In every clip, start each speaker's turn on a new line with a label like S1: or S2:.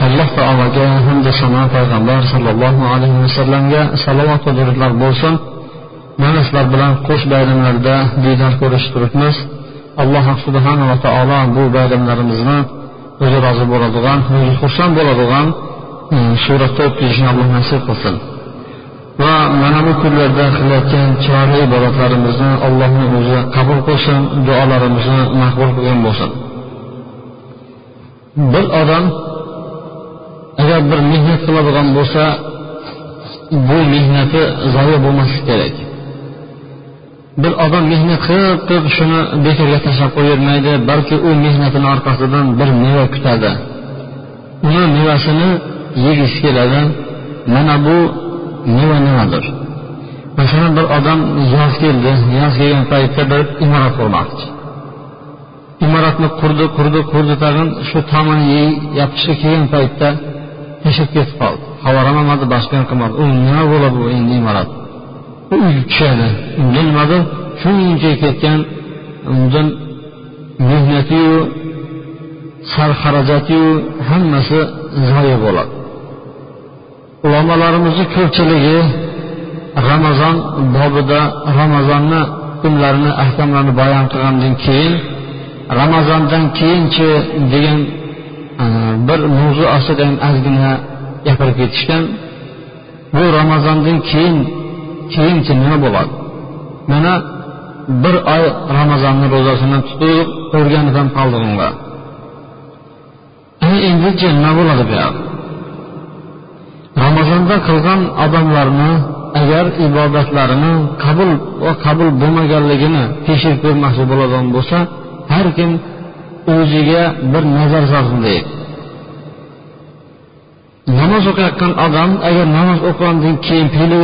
S1: Alloh taologa hamda sano payg'ambar sollallohu alayhi vasallamga salovat va durudlar bo'lsin. Mana sizlar bilan qo'sh bayramlarda diydor ko'rishib turibmiz. Alloh subhanava taolo bu bayramlarimizni o'zi rozi bo'ladigan o'zi xursand bo'ladigan e, suratda o'tkazishni alloh nasib qilsin. Va mana bu kunlarda qilayotgan chiroyli ibodatlarimizni allohni o'zi qabul qilsin duolarimizni maqbul qilgan bo'lsin. Bir odam agar bir mehnat qiladigan bo'lsa bu mehnati zoya bo'lmasligi kerak. Bir odam mehnat qilib qilib shuni bekorga tashlab qo'yavermaydi balki u mehnatini orqasidan bir meva kutadi. Uni mevasini yegisi keladi. Mana bu meva nimadir? Masalan bir odam yoz keldi yoz kelgan paytda bir imorat qurmoqchi. Imoratni qurdi qurdi qurdi tag'in shu tomini yopishga kelgan paytda yashab ketib qoldi. Xabar ham olmadi boshqa ham qilmadi u nima bo'ladi bu endi imorat? U uyga tushadi. Unda nimadir shuncha ketgan undan mehnatiyu sarxarajatiyu hammasi zoya bo'ladi. Ulamolarimizni ko'pchiligi ramazon bobida ramazonni hukmlarini ahkamlarini bayon qilgandan keyin ramazondan keyinchi degan bir mavzu ostida ham ozgina gapirib ketishgan. Bu ramazondan keyin keyinchi nima bo'ladi? Mana bir oy ramazonni ro'zasini tutib ko'rganidan ham endichi nima bo'ladi bu ramazonda qilgan odamlarni agar ibodatlarini qabul va qabul bo'lmaganligini tekshirib ko'rmoqchi bo'ladigan bo'lsa har kim o'ziga bir nazar solsin namoz o'qiyotgan odam agar namoz o'qigandan keyin fe'li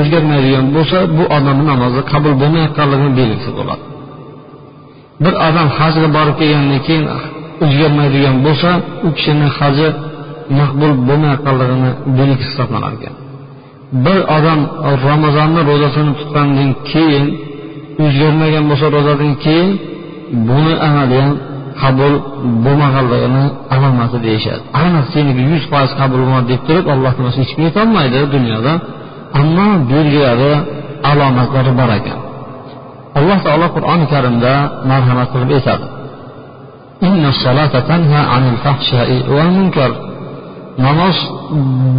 S1: o'zgarmaydigan bo'lsa bu odamni namozi qabul bo'lmayotganligini belgisi bo'ladi. Bir odam hajga borib kelgandan keyin o'zgarmaydigan bo'lsa u kishini haji maqbul bo'lmayotganligini belgisi hisoblanar ekan. Bir odam ramazonni ro'zasini tutgandan keyin o'zgarmagan bo'lsa ro'zadan keyin buni amali ham qabul bo'lmaganligini alomati deyishadi. Aniq seniki yuz foiz qabul bo'lmadi deb turib alloh taolo hech kim yetolmaydi dunyoda. Ammo belgilari alomatlari bor ekan. Alloh taolo qur'oni karimda marhamat qilib aytadi. Namoz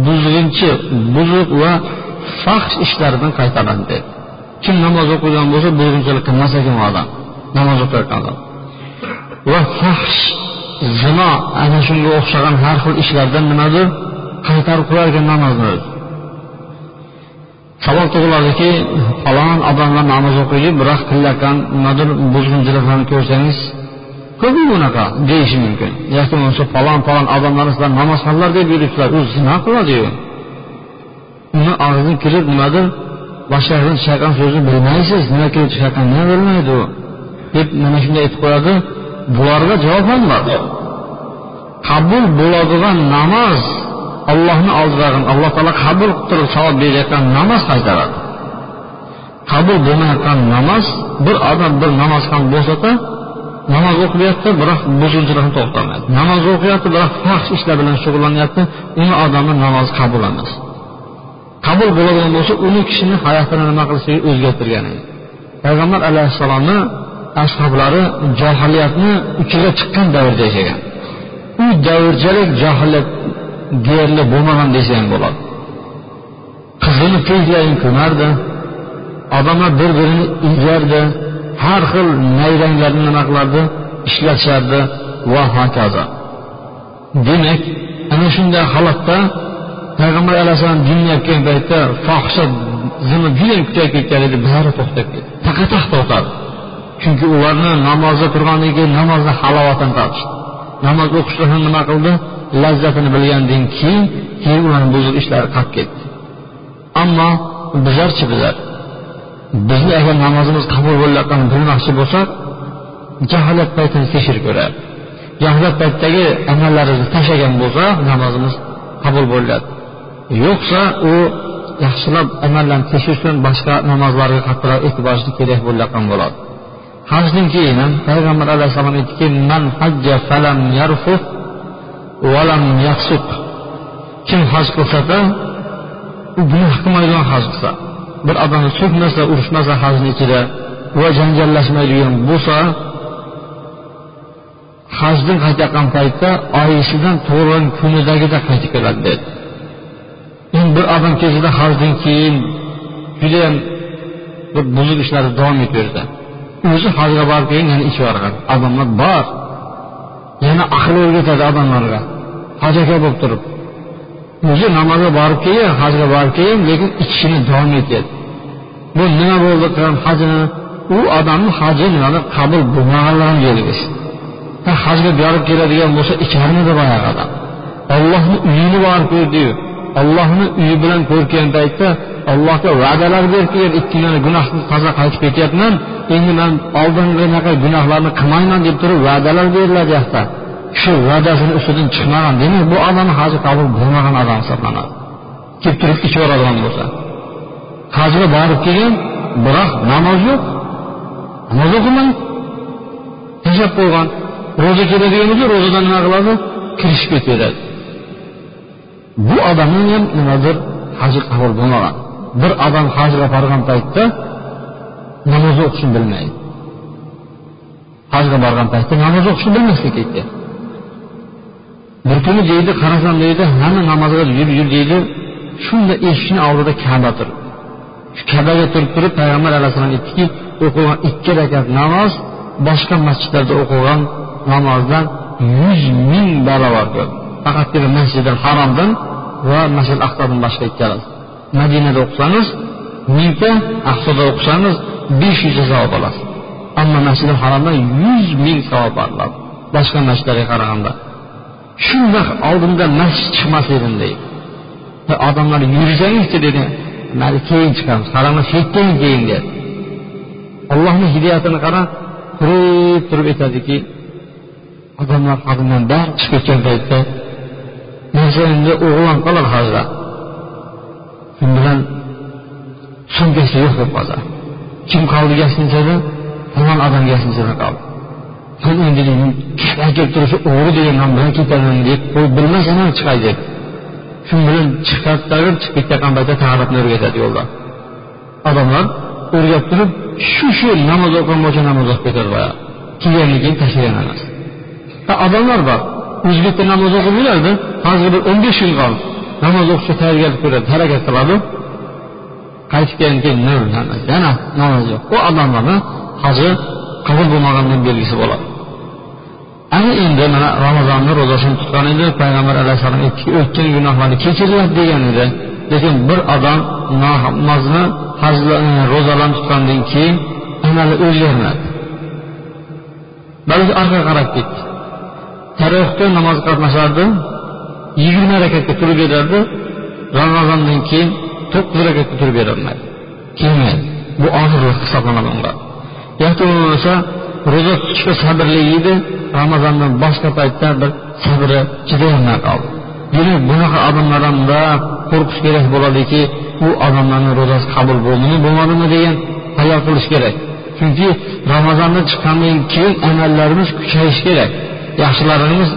S1: buzg'unchi buzuq va fahsh ishlardan qaytaradi dedi. Kim namoz o'qigan bo'lsa buzg'unchilik qilmas ekan u odam? Namoz o'qiyotgan odam. Va fahsh zino ana shunga o'xshagan har xil ishlardan nimadir qaytarib qo'yarkan namozni savol tug'iladiki falon odamlar namoz o'qiydi biroq qilayotgan nimadir buzg'unchiliklarni ko'rsangiz ko'pi bunaqa deyishi mumkin? Yoki bo'lmasa falon falon odamlarni sizlar namozxonlar deb yuribsizlar u zino qiladiyu uni og'zidan kirib nimadir boshqa chiqayotgan so'zni bilmaysiz nima kirib chiqayotganini bilmaydi u. Deb mana shunday aytib qo'yadi bularga javob ham bor qabul bo'ladigan namoz ollohni oldidagi alloh taolo qabul qilib turib savob berayotgan namoz qaytaradi. Qabul bo'lmayotgan namoz bir odam bir namoz ham bo'lsada namoz o'qiyapti biroq buzg'unchilikni to'xtamaydi. Namoz o'qiyapti biroq faxsh ishlar bilan shug'ullanyapti uni odamni namozi qabul emas. Qabul bo'ladigan bo'lsa uni kishini hayotini nima qilishligi o'zgartirgan edi payg'ambar alayhissalomni ashoblari johiliyatni uchiga chiqqan davrda yashagan. U davrchalik johiliyat deyarli bo'lmagan desa ham bo'ladi. Qizini tezlayin ko'mardi odamlar bir birini ilgardi har xil nayranglarni nima qilardi ishlatishardi va hokazo. Demak ana shunday holatda payg'ambar alayhissalom dinni aytgan paytda fohisha zini judayam kuchayib ketgan edi bari to'xtab ketdi. Taqataq to'xtadi. Chunki ularni namozda turgandan keyin namozni halovatini topishdi. Namoz o'qishda ham nima qildi? Lazzatini bilgandan keyin keyin ularni buzuq ishlari qolib ketdi. Ammo bizlarchi bizlar bizni agar namozimiz qabul bo'layotganini bilmoqchi bo'lsak jaholat paytini tekshirib ko'radi. Jaholat paytidagi amallarimizni tashlagan bo'lsa namozimiz qabul bo'ladi yo'qsa u yaxshilab amallarni tekshirish uchun boshqa namozlarga qattiqroq e'tibor kerak bo'layotgan bo'ladi. Hajdan keyin ham payg'ambar alayhissalom aytdiki man hajja falam yarfuf valam yaqsuq kim haj qilsada u gunoh qilmaydigan haj qilsa. Bir odam so'kmasa urushmasa hajni ichida va janjallashmaydigan bo'lsa hajdan qaytayotgan paytda oyisidan tug'ilgan kunidagida qaytib keladi dedi. Endi bir odam kezida hajdan keyin judayam bir buzuq ishlarni davom etaverdi o'zi hajga borib keyin yana ichib yuboradi odamlar bor. Yana aql o'rgatadi odamlarga. Haj aka bo'lib turib. O'zi namozga borib keyin hajga borib keyin lekin ichishini davom etyapti. Bu nima bo'ldi qilgan hajini? U odamni haji nimani qabul bo'lmaganligini belgisi hajga borib keladigan bo'lsa icharmidi boyagi odam. Ollohni uyini borib ko'rdiyu ollohni uyi bilan ko'rgan paytda allohga va'dalar berib kelgan ikki gunohni toza qaytib ketyapman. Endi man oldingi gunohlarni qilmayman deb turib va'dalar beriladi yoqda shu va'dasini ustidan chiqmagan demak bu odam haji qabul bo'lmagan odam hisoblanadi kelib turib ichib yuboradigan bo'lsa hajga borib kelgan biroq namoz yo'q namoz o'qimaydi tashlab qo'ygan ro'za keladigan bo'lsa ro'zadan nima qiladi kirishib ketaveradi bu odamning ham nimadir haji qabul bo'lmagan bir odam hajga borgan paytda namoz o'qishni bilmaydi. Hajga borgan paytda namoz o'qishni bilmaslik aytyapti bir kuni deydi qarasam deydi hamma namozga yur yur deydi shunda eshikni oldida kaba turibdi shu kabaga turib turib payg'ambar alayhissalom aytdiki o'qigan ikki rakat namoz boshqa masjidlarda o'qigan namozdan yuz ming barobar ko'p. Faqatgina masjidi haromdan va masjid aqsodan boshqa ikkalasi. Madinada o'qisangiz mingta aqsoda o'qisangiz besh yuzta savob olasiz ammo masjidi haromdan yuz ming savob oladi boshqa masjidlarga qaraganda. Shundoq oldinda masjid chiqmas edim deydi. Odamlar yursangizchi dedi mayli keyin chiqamiz qaranglar ketdan keyin dedi. Allohni hidoyatini qara turib turib aytadiki odamlar hadimdan bari chiqib ketgan paytda narsa endi o'g'lon qoladi hozir. Shu bilan sumkasi yo'q bo'lib qoladi. Kim qoldi gostinchada falon odam gostinchada qoldi. Men endi kelib turishi o'g'ri degan nom bilan ketaman deb qo'yib bilmasan ham chiqay deb. Shu bilan chiqadi tag'in chiqib ketayotgan paytda tarixni o'rgatadi yo'lda. Odamlar o'rgab turib shu shu namoz o'qigan bo'lsa namoz o'qib ketadi boyagi kelgandan keyin tashlagan emas. Odamlar bor o'zbekda namoz o'qib yuradi hozir bir o'n besh kun qoldi. Namoz o'qishga tayyorgarlik ko'radi harakat qiladi. Qaytib kelgandan keyin yana namoz yo'q? Bu odamlarni haji qabul bo'lmaganini belgisi bo'ladi. Ana endi mana ramazonni ro'zasini tutgan edi payg'ambar alayhissalom aytdiki o'tgan gunohlarni kechiriladi degan edi. Lekin bir odam namozni ro'zalarni tutgandan keyin amali o'zgarmadi. Balki orqaga qarab ketdi. Tarovuhda namoz qatnashardi yigirma rakatga turib berardi ramazondan keyin to'qqiz rakatga turib berolmaydi kelmaydi bu og'ir hisoblanadi unga. Yoki bo'lmasa ro'za tutishga sabrli edi ramazondan boshqa paytda bir sabri chidayolmay qoldi. Demak bunaqa odamlardan qo'rqish kerak bo'ladiki u odamlarni ro'zasi qabul bo'ldimi bo'lmadimi degan hayol qilish kerak. Chunki ramazondan chiqqandan keyin amallarimiz kuchayishi kerak. Yaxshilarimiz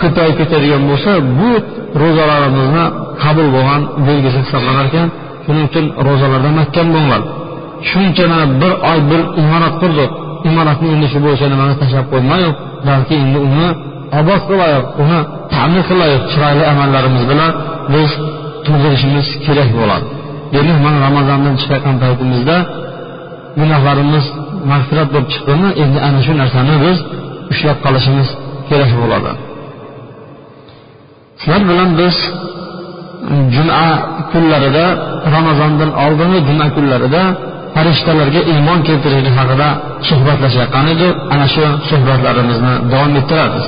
S1: ko'payib ketadigan bo'lsa bu ro'zalarimizni qabul bo'lgan belgisi hisoblanar ekan shuning uchun ro'zalarda mahkam bo'linglar. Shuncha mana bir oy bir imorat qurdik imoratni endi shu bo'yicha nimani tashlab qo'ymayu balki endi uni obod qilayiq uni ta'mir qilayiq chiroyli amallarimiz bilan biz to'ldirishimiz kerak bo'ladi. Demak mana ramazondan chiqayotgan paytimizda gunohlarimiz mag'firat bo'lib chiqdimi endi ana shu narsani biz ushlab qolishimiz kerak bo'ladi. Sizlar bilan biz juma kunlarida ramazondan oldingi juma kunlarida farishtalarga iymon keltirishlik haqida suhbatlashayotgan edik. Ana shu suhbatlarimizni davom ettiramiz.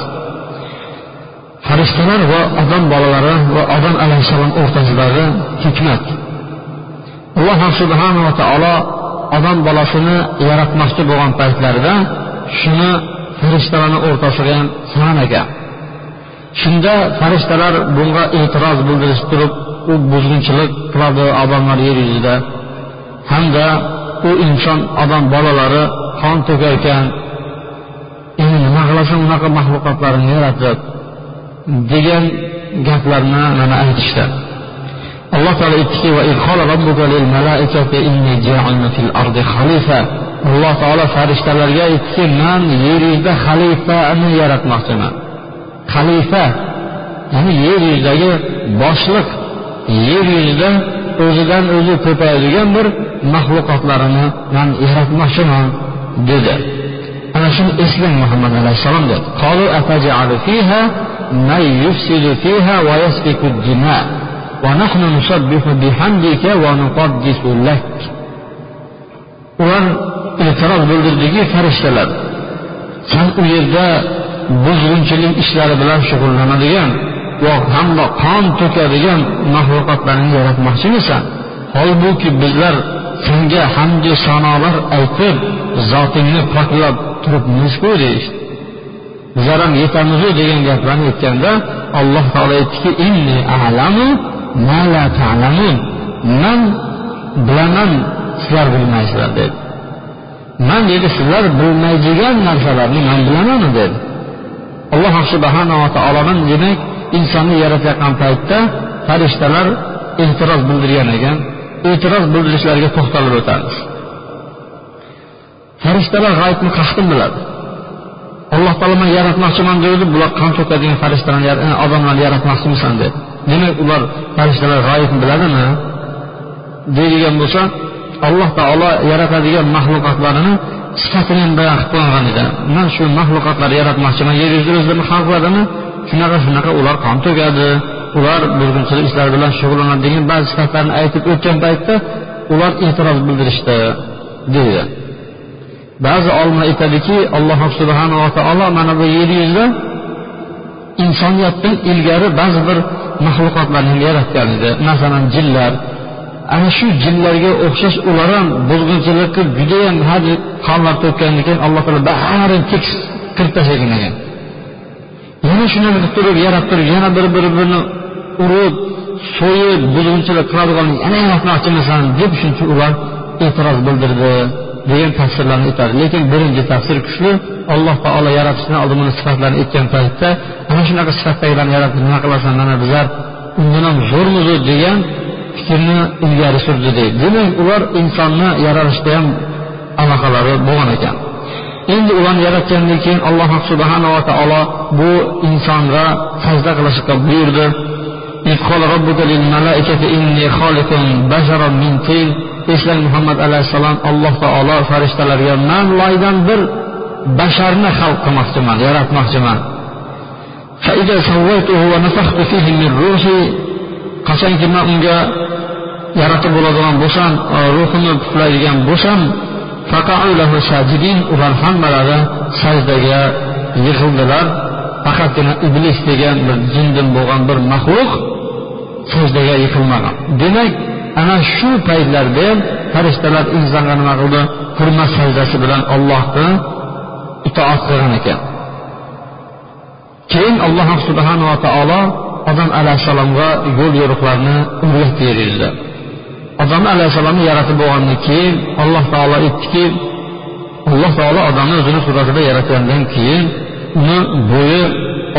S1: Farishtalar va odam bolalari va odam alayhissalom o'rtasidagi hikmat. Alloh subhanava taolo odam bolasini yaratmoqchi bo'lgan paytlarida shuni farishtalarni o'rtasiga ham sanagan shunda farishtalar bunga e'tiroz bildirishib turib u buzg'unchilik qiladi odamlar yer yuzida. Hamda u inson odam bolalari qon to'karkan endi nima qilasan unaqa maxluqotlarni yaratib? degan gaplarni mana aytishdi. Alloh taolo aytdiki alloh taolo farishtalarga aytdiki man yer yuzida xalifani yaratmoqchiman. xalifa ya'ni yer yuzidagi boshliq yer yuzida o'zidan o'zi ko'payadigan bir maxluqotlarini man yaratmoqchiman dedi ana shuni eslang muhammad alayhissalom dedi من يفسد فيها ويسفك الدماء ونحن نسبح بحمدك ونقدس لك ular e'tiroz bildirdiki farishtalar san u yerda buzg'unchilik ishlari bilan shug'ullanadigan va hamda qon to'kadigan maxluqotlarni yaratmoqchimisan holbuki bizlar senga hamdu sanolar aytib zotingni poklab turibmizku deyishdi. Bizlar ham yetamizu degan gaplarni aytganda alloh taolo aytdiki inni alamu ma la ta'lamun. Man bilaman sizlar bilmaysizlar dedi. Man dedi sizlar bilmaydigan narsalarni man bilaman dedi. Alloh subhanava taolodan demak insonni yaratayotgan paytda farishtalar e'tiroz bildirgan ekan e'tiroz bildirishlariga to'xtalib o'tamiz. Farishtalar g'aybni qasdin biladi. Alloh taolo man yaratmoqchiman dedi bular qon to'kadigan farishtalarni e, odamlarni yaratmoqchimisan deb. Demak ular farishtalar g'oyibni biladimi? Deydigan bo'lsa alloh taolo yaratadigan maxluqotlarini sifatini ham bayon qilib qo'ygan edi. Man shu maxluqotlarni yaratmoqchiman. Yer yuzida o'zlarini xalq qiladimi shunaqa shunaqa. Ular qon to'kadi ular buzg'unchilik ishlari bilan shug'ullanadi degan ba'zi sifatlarni aytib o'tgan paytda ular e'tiroz bildirishdi deydi. Ba'zi olimlar aytadiki alloh subhanava taolo mana bu yer yuzida insoniyatdan ilgari ba'zi bir maxluqotlarni yaratgan edi. Masalan jinlar ana shu jinlarga o'xshash ular ham buzg'unchilikka judayam had qonlar to'kkandan keyin alloh taolo barini tekis kirib tashlagan. Ekan yana shuni qilib turib yarab turib yana bir bir birini urib so'yib buzg'unchilik qiladigan yana yaratmoqchimisan deb shuncha ular e'tiroz bildirdi degan tafsirlarni aytadi. Lekin birinchi tafsir kuchli alloh taolo yaratishdan oldin buni sifatlarini aytgan paytda ana shunaqa sifatdagilarni yaratib nima qilasan mana bizlar undan ham zo'rmizu degan fikrni ilgari surdi deydi. Demak ular insonni yaralishda ham aloqalari bo'lgan ekan. Endi ularni yaratgandan keyin alloh subhanava taolo bu insonga sajda qilishga buyurdi. Eslang muhammad alayhissalom alloh taolo farishtalarga man loydan bir basharni xalq qilmoqchiman yaratmoqchiman. Qachonki man unga yaratib bo'ladigan bo'lsam ruhimni puflaydigan bo'lsam ular hammalari sajdaga yig'ildilar. Faqatgina iblis degan bir jindin bo'lgan bir maxluq sajdaga yiqilmagan demak ana shu paytlarda ham farishtalar insonga nima qildi? Hurmat sajdasi bilan allohni itoat qilgan ekan. Keyin alloh subhanava taolo odam alayhissalomga yo'l yo'riqlarni o'rgatdi berildi. Odam alayhissalomni yaratib bo'lgandan keyin alloh taolo aytdiki alloh taolo odamni o'zini suratida yaratgandan keyin uni bo'yi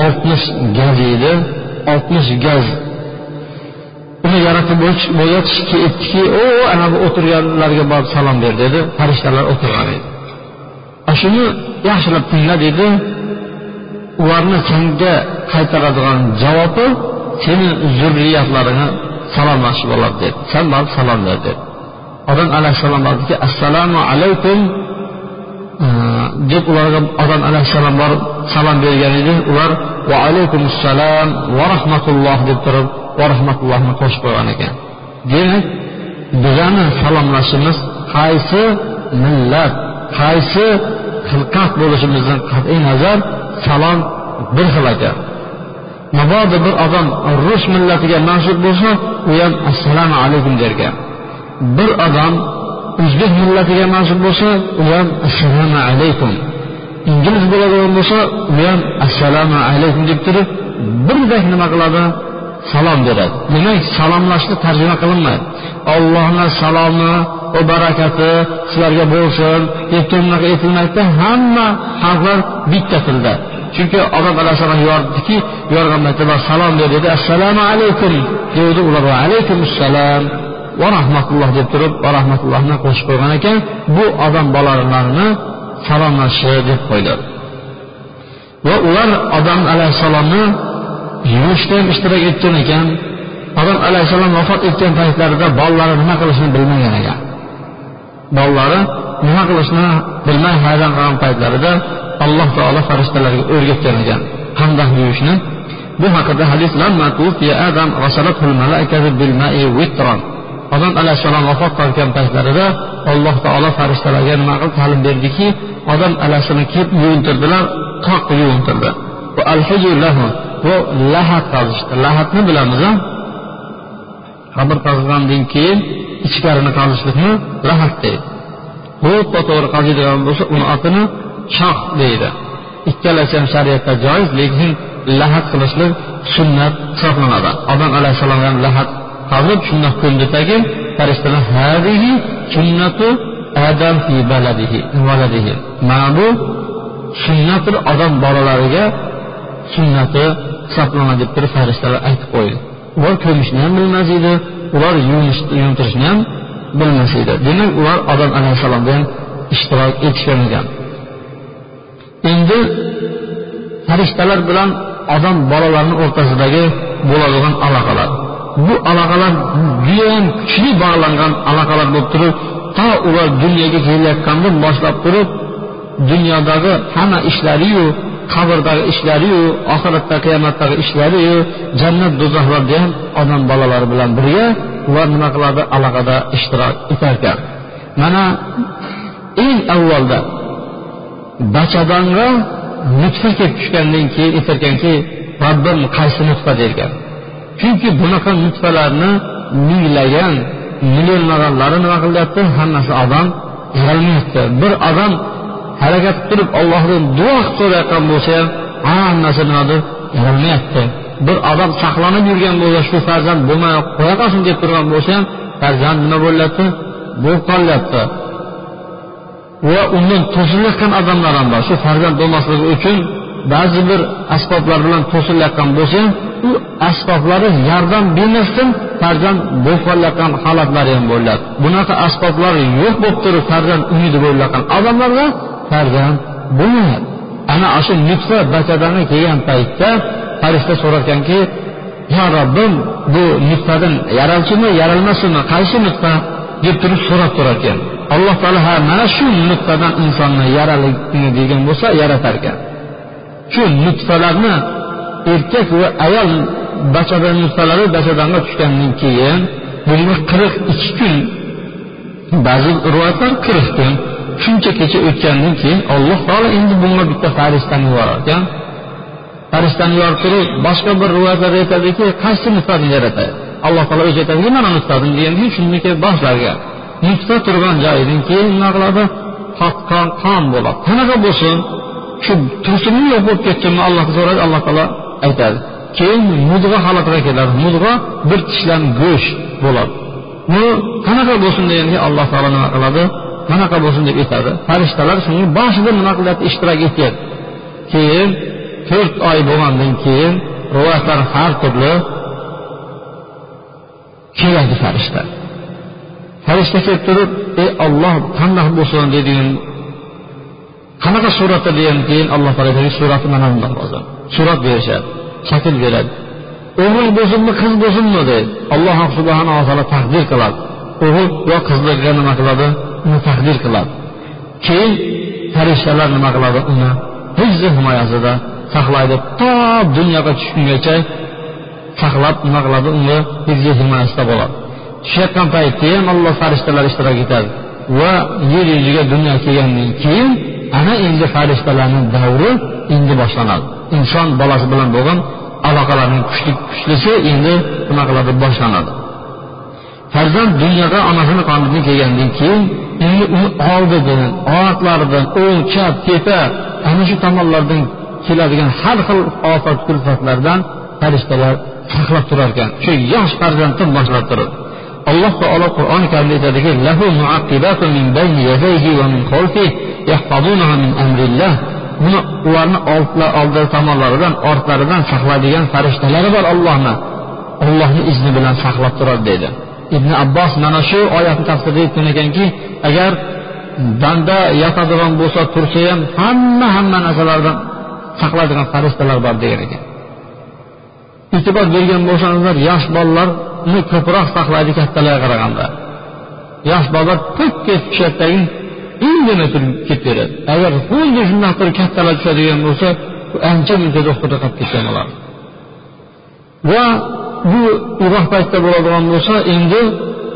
S1: oltmish gaz edi oltmish gaz. Uni yaratib bo'yatishga aytdiki o ana bu o'tirganlarga borib salom ber dedi. Farishtalar o'tirgan edi. Shuni yaxshilab tingla dedi. Ularni senga qaytaradigan javobi seni zurriyatlaringni salomlashib bo'ladi dedi san borib salom ber dedi odam alayhissalom aytdiki assalomu alaykum e, deb ularga odam alayhissalom borib salom bergan edi. Ular va alaykum assalom va rahmatulloh deb turib va rahmatullohni qo'shib qo'ygan ekan. Demak bizani salomlashimiz qaysi millat qaysi xilqat bo'lishimizdan qat'iy nazar salom bir xil ekan. Mabodo bir odam rus millatiga mansub bo'lsa u ham assalomu alaykum derkan. Bir odam o'zbek millatiga mansub bo'lsa u ham assalomu alaykum. Ingliz bo'ladigan bo'lsa u ham assalomu alaykum deb turib birdek nima qiladi? Salom beradi demak salomlashni tarjima qilinmaydi. Ollohni salomi va barakati sizlarga bo'lsin. Deb turib unaqa aytilmaydida hamma xalqlar bitta tilda. Chunki odam alayhissalom yordiki yorgan paytda salom ber dedi assalomu alaykum devdi ular va alaykum assalom va rahmatulloh deb turib va rahmatullohni qo'shib qo'ygan ekan. Bu odam bolalarini salomlashishi deb qo'ydi. Va ular odam alayhissalomni yuvishda ham ishtirok etgan ekan odam alayhissalom vafot etgan paytlarida bolalari nima qilishini bilmagan ekan. Bolalari nima qilishni bilmay hayron qolgan paytlarida alloh taolo farishtalarga o'rgatgan ekan. Hamdah yuvishni bu haqida hadis odam alayhissalom vafot qilgan paytlarida alloh taolo farishtalarga nima qilib ta'lim berdiki odam alayhissalom kelib yuvintirdilar qoq yuvintirdi. Bu lahat qazishdi lahatni bilamiz qabr qazigandan keyin ichkarini qazishlikni lahat deydi. Bu to'g'ri qaziydigan bo'lsa uni otini shoh deydi. Ikkalasi ham shariatda joiz lekin lahat qilishlik sunnat hisoblanadi. Odam alayhissalom ham lahat qazib shundoq ko'ndidagi farishtalar hadihi sunnatu adam fi baladihi valadihi. Mana bu sunnatul odam bolalariga sunnati hisoblanadi deb turib farishtalar aytib qo'ydi. Ular ko'mishni ham bilmas edi ular yuvintirishni ham bilmas edi. Demak ular odam alayhissalomda ham ishtirok etishgan ekan endi farishtalar bilan odam bolalarini o'rtasidagi bo'ladigan aloqalar. Bu aloqalar judayam kuchli bog'langan aloqalar bo'lib turib to ular dunyoga kelayotgandan boshlab turib dunyodagi hamma ishlariyu qabrdagi ishlariyu oxiratda qiyomatdagi ishlariyu jannat do'zaxlarda ham odam bolalari bilan birga ular nima qiladi? Aloqada ishtirok etarkan. Mana eng avvalda bachadonga nutfa kelib tushgandan keyin aytarkanki robbim qaysi nutfa derkan. Chunki bunaqa nutfalarni minglagan millionlaganlari nima qilyapti? Hammasi odam yig'ilmayapti bir odam harakat qilib turib ollohdan duo qilib so'rayotgan bo'lsa ham hammasi nimadir yaralmayapti bir odam saqlanib yurgan bo'lsa shu farzand bo'lmay qo'ya qolsin deb turgan bo'lsa ham farzand nima bo'lyapti? Bo'lib qolyapti. Va undan to'silayotgan odamlar ham bor. Shu farzand bo'lmasligi uchun ba'zi bir asboblar bilan to'silayotgan bo'lsa ham u asboblari yordam bermasdan farzand bo'lib qolayotgan holatlari ham bo'ladi bunaqa asboblar yo'q bo'lib turib farzand umidi bo'layotgan odamlarga farzand bo'lmayadi ana shu nutfa bachadani kelgan paytda farishta so'rarkanki yo robbim bu nutfadan yaralchimi yaralmasinmi qaysi nutfa? deb turib so'rab turar ekan alloh taolo ha mana shu nutfadan insonni yaralini degan bo'lsa yaratar ekan shu nutfalarni erkak va ayol bachadan nutfalari bachadonga tushgandan keyin bunga qirq ikki kun ba'zi rivoyatlar qirq kun shuncha kecha o'tgandan keyin alloh taolo endi bunga bitta farishtani yuborar ekan farishtani yuborib turib boshqa bir rivoyatlarda aytadiki qaysi nutfani yaratadi? Alloh taolo o'zi aytadiki mana nutfadan degan keyin shundan keyin boshlarga nutfa turgan joyidan keyin nima qiladi qotgan qon bo'ladi. Qanaqa bo'lsin? Shu tursinmi yo'q bo'lib ketdimi allohga so'raydi alloh taolo aytadi. Keyin mudg'a holatiga keladi. Mudg'a bir tishlan go'sht bo'ladi. Bu qanaqa bo'lsin deganda alloh taolo nima qiladi? Qanaqa bo'lsin deb aytadi farishtalar shunga boshida nima qilyapti ishtirok etyapti keyin to'rt oy bo'lgandan keyin rivoyatlar har turli keladi farishta. Farishta kelib turib ey olloh qandaq bo'lsin? deydigan qanaqa suratda? degan keyin alloh taolo aytadi surati mana bundoq bo'lsin. Surat berishadi shakl beradi. O'g'il bo'lsinmi qiz bo'lsinmi? deydi alloh subhanava taolo taqdir qiladi. O'g'il yo qizlarga nima qiladi? Uni taqdir qiladi. Keyin farishtalar nima qiladi? Uni hifzi himoyasida saqlaydi. To dunyoga tushgungacha saqlab nima qiladi? Unga hifzi himoyasida bo'ladi. Tushayotgan paytda ham alloh farishtalar ishtirok etadi. Va yer yuziga dunyo kelgandan keyin ana endi farishtalarni davri endi boshlanadi. Inson bolasi bilan bo'lgan aloqalarning kuchli kuchlisi endi nima qiladi? Boshlanadi. Farzand dunyoga onasini qonidan kelgandan keyin endi uni oldidan oyoqlaridan o'ng chap tepa ana shu tomonlardan keladigan har xil ofat kulfatlardan farishtalar saqlab turar ekan shu yosh farzanddan boshlab turib. Alloh taolo qur'oni karimda aytadiki lahu min bayni yadayhi va min yahfazunahu min amrillah. Buni ularni oldi tomonlaridan ortlaridan saqlaydigan farishtalari bor ollohni ollohni izni bilan saqlab turadi deydi. Ibn abbos mana shu oyatni tafsirda aytgan ekanki agar banda yotadigan bo'lsa tursa ham hamma hamma narsalardan saqlaydigan farishtalar bor degan ekan. E'tibor bergan bo'lsangizlar yosh bolalarni ko'proq saqlaydi kattalarga qaraganda. Yosh bolalar pukka tushadidagi indamay turib ketaveradi agar xuddi shundoq turib kattalar tushadigan bo'lsa ancha muncha doktorga qolib ketgan bo'ladi. Va bu uzoq paytda bo'ladigan bo'lsa endi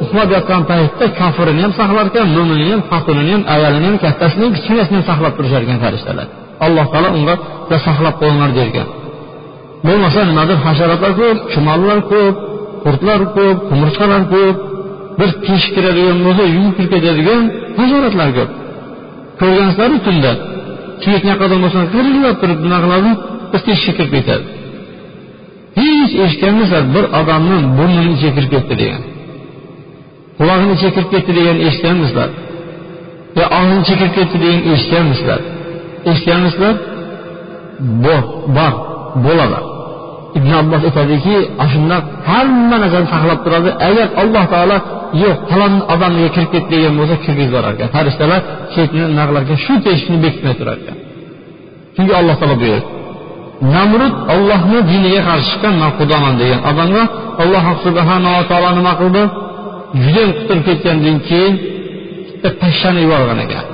S1: uxlab yotgan paytda kofirini ham saqlar ekan mo'minini ham xotinini ham ayolini ham kattasini ham kichkinasini ham saqlab turishar ekan farishtalar. Alloh taolo unga saqlab qo'yinglar derkan. Bo'lmasa nimadir hasharotlar ko'p chumollar ko'p qurtlar ko'p qumurchqalar ko'p bir teshik kiradigan bo'lsa yuvib kirib ketadigan hasharotlar ko'p. Ko'rgansizlarmi tunda? Kiyik yoqadan bo'lsa qirilib turib nima qiladi bir teshikka kirib ketadi. Hech eshitganmisizlar bir odamni burnini ichiga kirib ketdi degan. Qulog'ini ichiga kirib ketdi degan eshitganmisizlar? Yo og'zini ichiga kirib ketdi degan eshitganmisizlar? Eshitganmisizlar? Bor bo'ladi. Ibn abbos aytadiki shundoq hamma narsani saqlab turadi. Agar alloh taolo yo'q falon odamga kirib ketdi degan bo'lsa kirgizib yuborar ekan farishtalar chetini nima shu teshikni bekitmay turar ekan chunki alloh taolo buyurdi. Namrud ollohni diniga qarshi chiqqan man xudoman degan odamga alloh subhanava taolo nima qildi judayam quturib ketgandan keyin bitta pashshani yuborgan ekan.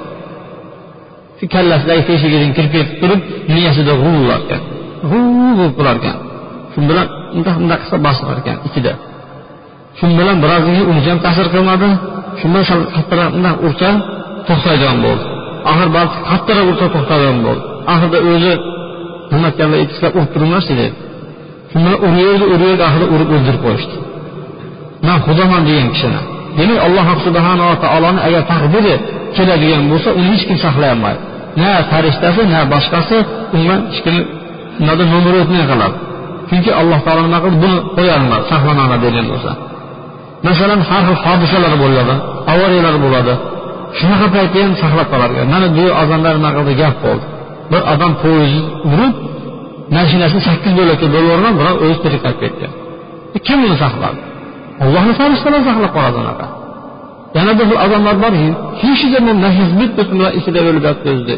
S1: Kallasidagi teshigidan kirib ketib turib miyasida g'uvlar ekan. G'uv qilar ekan. Shu bilan bundoq bundoq qilsa bosilar ekan ichida. Shu bilan birozdan unisi ham ta'sir qilmadi. Shu bilan sal qattiqroq bundoq ursa to'xtaydigan bo'ldi. Oxiri borib qattiqroq ursa to'xtaydigan bo'ldi. Oxirida o'zi nima aytganlar aytisizlar urib turinglarchi dedi shu bilan uraverdi uraverdi urib o'ldirib qo'yishdi. Man xudoman degan kishini demak alloh subhanava taoloni agar taqdiri keladigan bo'lsa uni hech kim saqlay olmaydi na farishtasi na boshqasi unga hech kim nimada nomer o'tmay qoladi. Chunki alloh taolo nima qildi? Buni qo'yolmadi saqlanadi degan bo'lsa. Masalan har xil hodisalar bo'ladi avariyalar bo'ladi. Shunaqa paytda ham saqlab qolar mana bu ozonlar nima qildi? Gap bo'ldi. Bir odam poyezd urib mashinasini sakkiz bo'lakka bo'lib yuborgan biroq o'zi tirik qolib ketgan. E, kim uni saqladi allohni farishtalari saqlab qoladi unaqa. Yana bir xil odamlar bor hech zaman nafis bitta ichida o'lib yotdi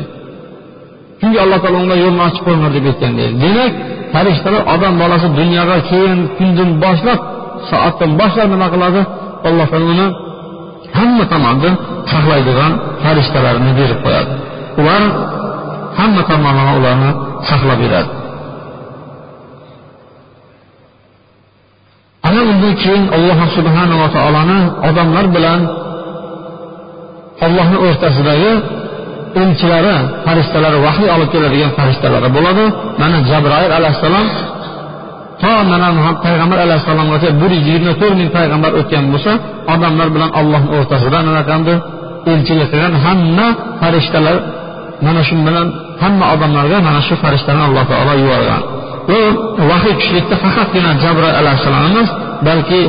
S1: chunki alloh taolo unga yo'lni ochib qo'ymadi deb aytgan deydi demak farishtalar odam bolasi dunyoga kelgan kundan boshlab soatdan boshlab nima qiladi? Alloh taolo uni hamma tomondan saqlaydigan farishtalarni berib qo'yadi. Ular hamma tomonlama ularni saqlab beradi ana undan keyin alloh subhanava taoloni odamlar bilan ollohni o'rtasidagi elchilari farishtalari vahiy olib keladigan farishtalari bo'ladi. Mana jabroil alayhissalom to mana payg'ambar alayhissalomgacha bir yuz yigirma to'rt ming payg'ambar o'tgan bo'lsa odamlar bilan ollohni o'rtasida nima qildi elchilik qilgan hamma farishtalar mana shu bilan hamma odamlarga mana shu farishtani alloh taolo yuborgan. Bu vahiy tushlikda faqatgina jabroil alayhissalom emas balki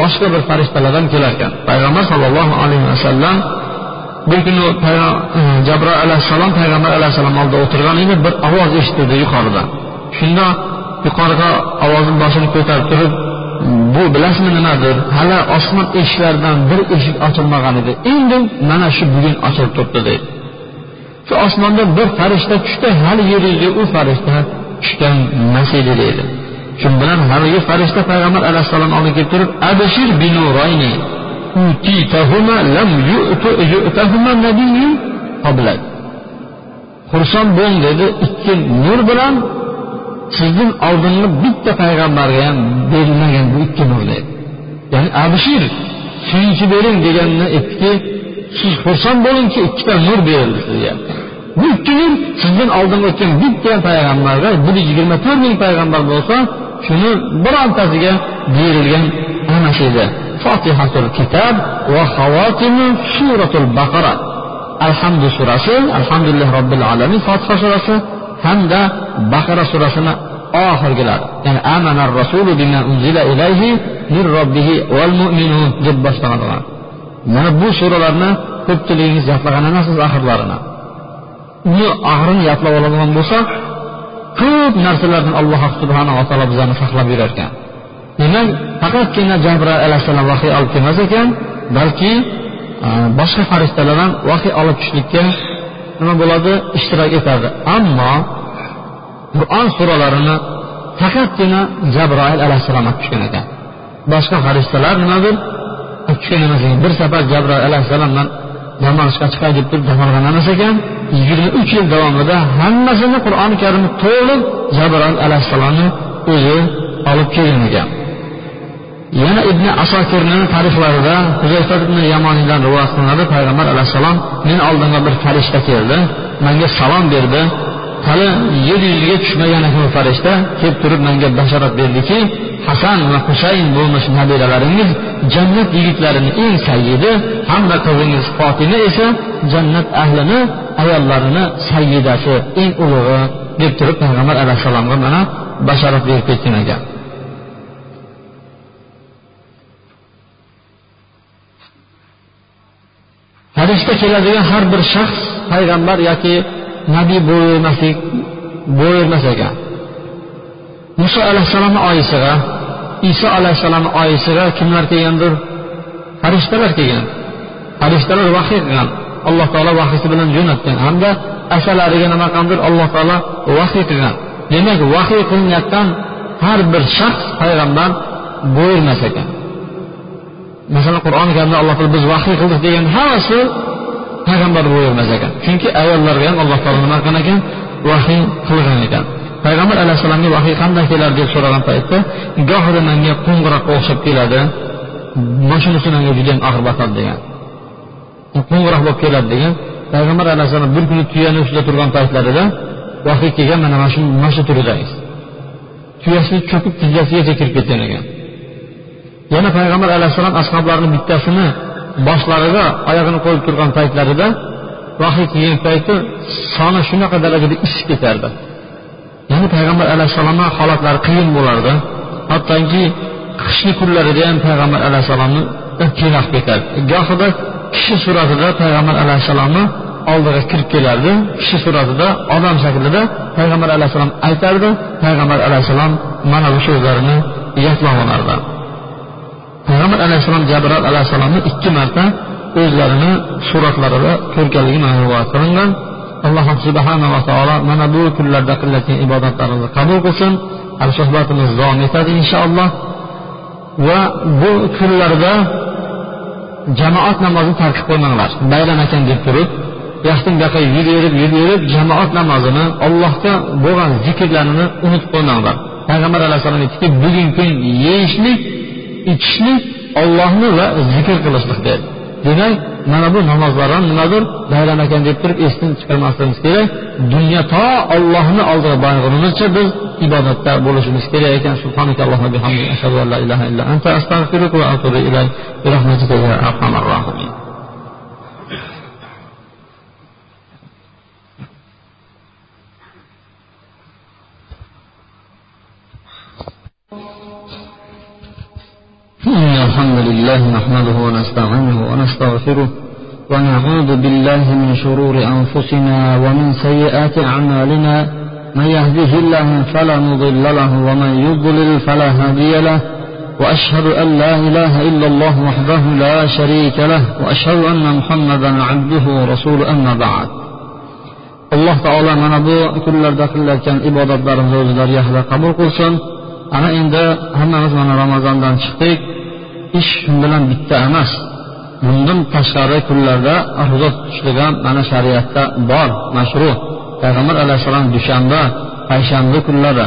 S1: boshqa bir farishtalar ham kelar ekan payg'ambar sollallohu alayhi vasallam bir kuni e, jabroil alayhissalom payg'ambar alayhissalom oldida o'tirgan edi bir ovoz eshitildi yuqoridan shunda yuqoriga ovozni boshini ko'tarib turib bu bilasizmi nimadir? Hali osmon eshiklaridan bir eshik ochilmagan edi. Endi mana shu bugun ochilib turibdi deydi shu osmondan bir farishta tushdi hali yer yuziga u farishta tushgan emas edi deydi shu bilan haligi farishta payg'ambar alayhissalom oldiga kelib turib abshir binurayni xursand bo'ling dedi ikki nur bilan sizdan oldingi bitta payg'ambarga ham berilmagan bu ikki nur dedi. Ya'ni abshir suyunchi bering deganini aytdiki siz xursand bo'lingki ikkita nur berildi sizga. Bu ikki nur sizdan oldin o'tgan bitta payg'ambarga bir yuz yigirma to'rt ming payg'ambar bo'lsa shuni birontasiga berilgan ana shu edi. Fotihatul kitob va havotimi suratul baqara. Alhamdu surasi alhamdulillah robbil alamin fotiha surasi hamda baqara surasini oxirgilari. Ya'ni amanar rasulu bima unzila ilayhi min robbihi val mu'minun deb boshlanadilar mana bu suralarni ko'pchiligingiz yodlagan emassiz axirlarini. Uni oxirini yodlab oladigan bo'lsak ko'p narsalardan alloh subhanava taolo bizlarni saqlab yurarkan. Demak faqatgina jabroil alayhissalom vahiy olib kelmas ekan balki e, boshqa farishtalar ham vahiy olib tushlikka nima bo'ladi? Ishtirok etadi. Ammo qur'on suralarini faqatgina jabroil alayhissalom olib tushgan ekan. Boshqa farishtalar nimadir tushgan ekan bir safar jabroil alayhissalomdan bilan olishga chiqay deb turib dam emas ekan yigirma uch yil davomida hammasini qur'oni karimni to'liq jabroil alayhissalomni o'zi olib kelgan ekan. Yana ibn asokirni tariflarida huzayfa ibn yamoniydan rivoyat qilinadi payg'ambar alayhissalom men oldimga bir farishta keldi menga salom berdi hali yer yuziga tushmagan ekan farishta kelib turib menga bashorat berdiki hasan va husayn bo'lmish nabiralaringiz jannat yigitlarini eng sayyidi hamda qizingiz fotima esa jannat ahlini ayollarini sayyidasi eng ulug'i deb turib payg'ambar alayhissalomga mana bashorat berib ketgan ekan. Hadisda keladigan har bir shaxs payg'ambar yoki nabiy bo'lavermaslik bo'lavermas ekan muso alayhissalomni oyisiga iso alayhissalomni oyisiga kimlar kelgandir? Farishtalar kelgan. Farishtalar vahiy qilgan. Alloh taolo vahiysi bilan jo'natgan. Hamda asalariga nima qilgandir? Alloh taolo vahiy qilgan. Demak vahiy qilinayotgan har bir shaxs payg'ambar bo'lavermas ekan masalan qur'oni karimda alloh taolo biz vahiy qildik degan hammasi payg'ambar bo'lavermas ekan. Chunki ayollarga ham alloh taolo nima qilgan ekan? Vahiy qilgan ekan. Payg'ambar alayhissalomga vahiy qanday keladi deb so'ragan paytda gohida menga qo'ng'iroqqa o'xshab keladi mana shunisi menga judayam og'ir botadi degan. Qo'ng'iroq bo'lib keladi degan. Payg'ambar alayhissalom bir kuni tuyani ustida turgan paytlarida vahiy kelgan mana mana shu mana shu turidangiz tuyasi cho'kib tizzasigacha kirib ketgan ekan. Yana payg'ambar alayhissalom ashoblarini bittasini boshlarida oyog'ini qo'yib turgan paytlarida vahiy kelgan payti soni shunaqa darajada ishib ketardi. Ya'ni payg'ambar alayhissalomni holatlari qiyin bo'lardi. Hattoki qishni kunlarida ham payg'ambar alayhissalomni qiyin ketardi. Gohida kishi suratida payg'ambar alayhissalomni oldiga kirib kelardi. Kishi suratida odam shaklida payg'ambar alayhissalom aytardi. Payg'ambar alayhissalom mana bu so'zlarini yodlab olardi. Payg'ambar alayhissalom jabroil alayhissalomni ikki marta o'zlarini suratlarida ko'rganligi mana rivoyat qilingan. Alloh subhanava taolo mana bu kunlarda qilayotgan ibodatlarimizni qabul qilsin. Hali suhbatimiz davom etadi inshaalloh. Va bu kunlarda jamoat namozini tark qilib qo'ymanglar. Bayram ekan deb turib yoqdan bu yoqqa yuraverib yuraverib jamoat namozini allohga bo'lgan zikrlarini unutib qo'ymanglar. Payg'ambar alayhissalom aytdiki bugungi kun yeyishlik ichishlik ollohni va zikr qilishlik deydi demak mana bu namozlar ham nimadir bayram ekan deb turib esdan chiqarmasligimiz kerak. Dunyo to ollohni oldiga borgunimizcha biz ibodatda bo'lishimiz kerak ekan. Subhanakallohumma bihamdik ashhadu an la ilaha illa anta astag'firuka va atubu ilayk. Bi rahmatika ya arhamar rohimin الحمد لله نحمده ونستعينه ونستغفره ونعوذ بالله من شرور أنفسنا ومن سيئات أعمالنا من يهده الله فلا مضل له ومن يضلل فلا هادي له وأشهد أن لا إله إلا الله وحده لا شريك له وأشهد أن محمدا عبده ورسوله أما بعد. alloh taolo mana bu kunlarda qilayotgan ibodatlarimizni o'zlari yaxlit qabul qilsin ana endi hammamiz mana ramazondan chiqdik ish shu bilan bitta emas. Bundan tashqari kunlarda ro'za tutishlik ham mana shariatda bor mashru. Payg'ambar alayhissalom dushanba payshanba kunlari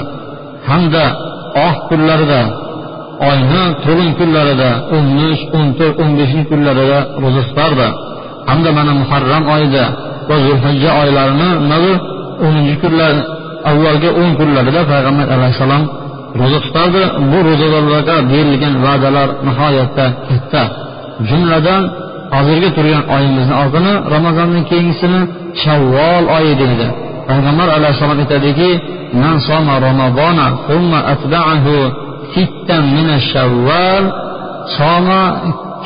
S1: hamda oq kunlarida oyni to'lin kunlarida o'n uch o'n to'rt o'n beshinchi kunlarida ro'za tutardi. Hamda mana muharram oyida va zulhijja oylarini o'ninchi kunlar avvalgi o'n kunlarida payg'ambar alayhissalom ro'za tutardi bu ro'zadorlarga berilgan va'dalar nihoyatda katta. Jumladan hozirgi turgan oyimizni oldini ramazondan keyingisini shavvol oyi deydi payg'ambar alayhissalom aytadiki man soma ramazona thumma atba'ahu sittan min shavval soma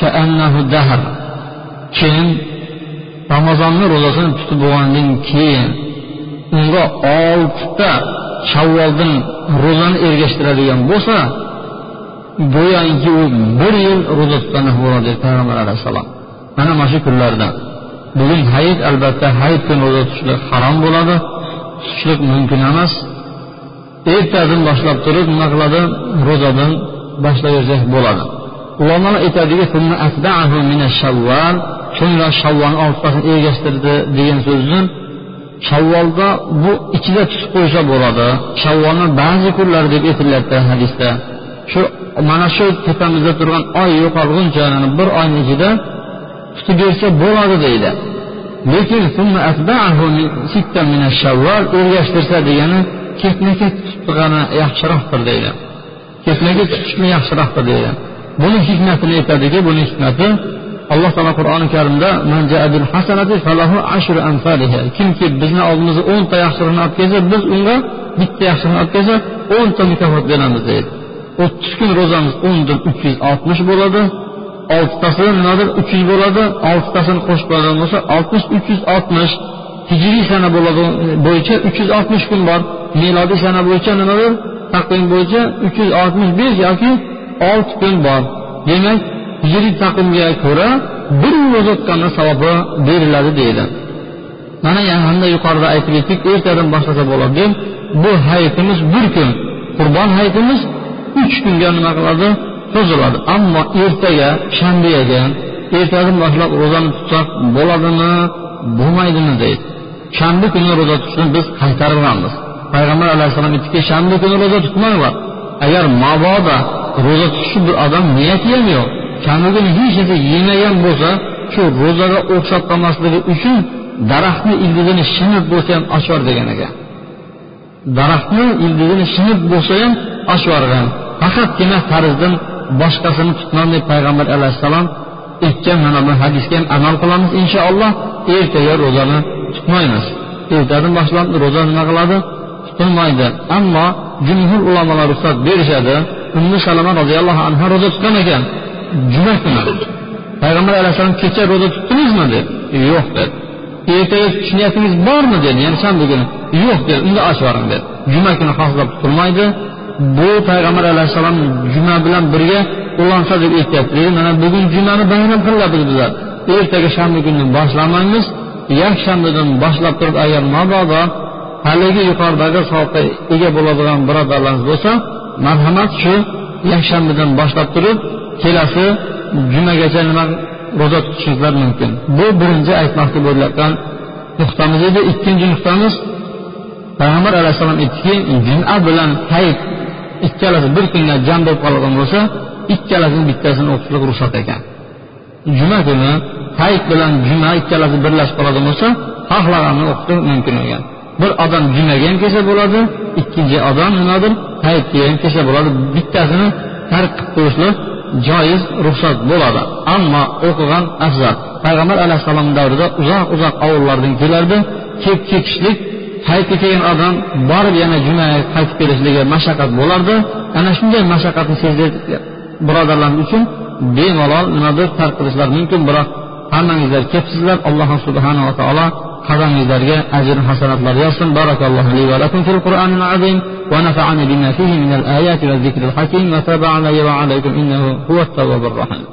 S1: ka'annahu dahr. Kim ramazonni ro'zasini tutib bo'lgandan keyin unga oltita shavvoldan ro'zani ergashtiradigan bo'lsa go'yoki u bir yil ro'za tutgandek bo'ladi dedi payg'ambar alayhissalom. Mana mana shu kunlarda. Bugun hayit albatta hayit kuni ro'za tutishlik harom bo'ladi. Tutishlik mumkin emas. Ertadan boshlab turib nima qiladi? Ro'zadan boshlayversak bo'ladi. Ulamolar aytadiki so'ngra shavvolni oltitasini ergashtirdi degan so'zni shavvolda bu ichida tutib qo'ysa bo'ladi. Shavvolni ba'zi kunlari deb aytilyapti hadisda. Shu mana shu tepamizda turgan oy yo'qolguncha bir oyni ichida tutib bersa bo'ladi deydi. Lekin ergashtirsa degani ketma ket tutgani yaxshiroqdir deydi. Ketma ket tutishni yaxshiroqdir deydi. Buni hikmatini aytadiki buni hikmati alloh taolo qur'oni karimda kimki bizni oldimizga o'nta yaxshilikni olib kelsa biz unga bitta yaxshilikni olib kelsa o'nta mukofot beramiz deydi. O'ttiz kun ro'zamiz o'ndan uch yuz oltmish bo'ladi oltitasi nimadir uch yuz bo'ladi oltitasini qo'shib qo'yadigan bo'lsa oltmish uch yuz oltmish. Hijriy sana bo'yicha uch yuz oltmish kun bor. Melodiy sana bo'yicha nimadir taqvim bo'yicha uch yuz oltmish besh yoki olti kun bor. Demak hijriy taqvimga ko'ra bir ro'za tutganni savobi beriladi deydi. Mana hamda yuqorida aytib o'tdik ertadan boshlasa bo'ladi deb bu hayitimiz bir kun qurbon hayitimiz uch kunga nima qiladi? Cho'ziladi ammo ertaga shanbaga ertadan boshlab ro'zani tutsak bo'ladimi? Bo'lmaydimi deydi. Shanba kuni ro'za tutishni biz qaytarganmiz. Payg'ambar alayhissalom aytdiki shanba kuni ro'za tutmanglar. Agar mabodo ro'za tutishni bir odam niyati ham yo'q. Shanba kuni hech narsa yemagan bo'lsa shu ro'zaga o'xshab qolmasligi uchun daraxtni ildizini shinib bo'lsa ham ochyor degan ekan. Daraxtni ildizini shinib bo'lsa ham ochyorgan faqatgina farzdan boshqasini tutmam deb payg'ambar alayhissalom aytgan mana bu hadisga ham amal qilamiz inshaalloh. Ertaga ro'zani tutmaymiz. Ertadan boshlab ro'za nima qiladi? Tutilmaydi ammo jumhur ulamolar ruxsat berishadi. Ummu salama roziyallohu anhu ro'za tutgan ekan. Juma kuni payg'ambar alayhissalom kecha ro'za tutdingizmi? dedi. Yo'q dedi. Ertaga tutish niyatingiz bormi? dedi. Ya'ni shanba kuni yo'q dedi. Unda ochib yuboring dedi. Juma kuni xoslab tutilmaydi bu payg'ambar alayhissalom juma bilan birga ulansa deb aytyapti. Mana bugun jumani bayram qilyapmiz bizlar ertaga shanba kundan boshlamaymiz. Yakshanbadan boshlab turib agar mabodo haligi yuqoridagi savobga ega bo'ladigan birodarlarimiz bo'lsa marhamat shu yakshanbadan boshlab turib kelasi jumagacha nima ro'za tutishingizlar mumkin. Bu birinchi aytmoqchi bo'layotgan nuqtamiz. Edi ikkinchi nuqtamiz payg'ambar alayhissalom aytdiki juma bilan hayit ikkalasi bir kunda jam bo'lib qolgan bo'lsa ikkalasini bittasini o'qishlik ruxsat ekan. Juma kuni hayit bilan juma ikkalasi birlashib qoladigan bo'lsa xohlaganini o'qishlik mumkin ekan. Bir odam jumaga ham kelsa bo'ladi ikkinchi odam nimadir hayitga ham kelsa bo'ladi bittasini tark qilib qo'yishlik joiz ruxsat bo'ladi. Ammo o'qigan afzal payg'ambar alayhissalom davrida uzoq uzoq ovullardan kelardi. Kelib ketishlik hayitga kelgan odam borib yana jumaga qaytib kelishligi mashaqqat bo'lardi. Ana shunday mashaqqatni sezgan birodarlarimiz uchun. Bemalol nimadir tark qilishlar mumkin biroq hammangizlar kelibsizlar alloh subhanava taolo qadamingizlarga ajr hasanatlar yozsin barakallohu li va lakum fil qur'anil azim ونفعني بما فيه من الآيات والذكر الحكيم وتاب علي وعليكم إنه هو التواب الرحيم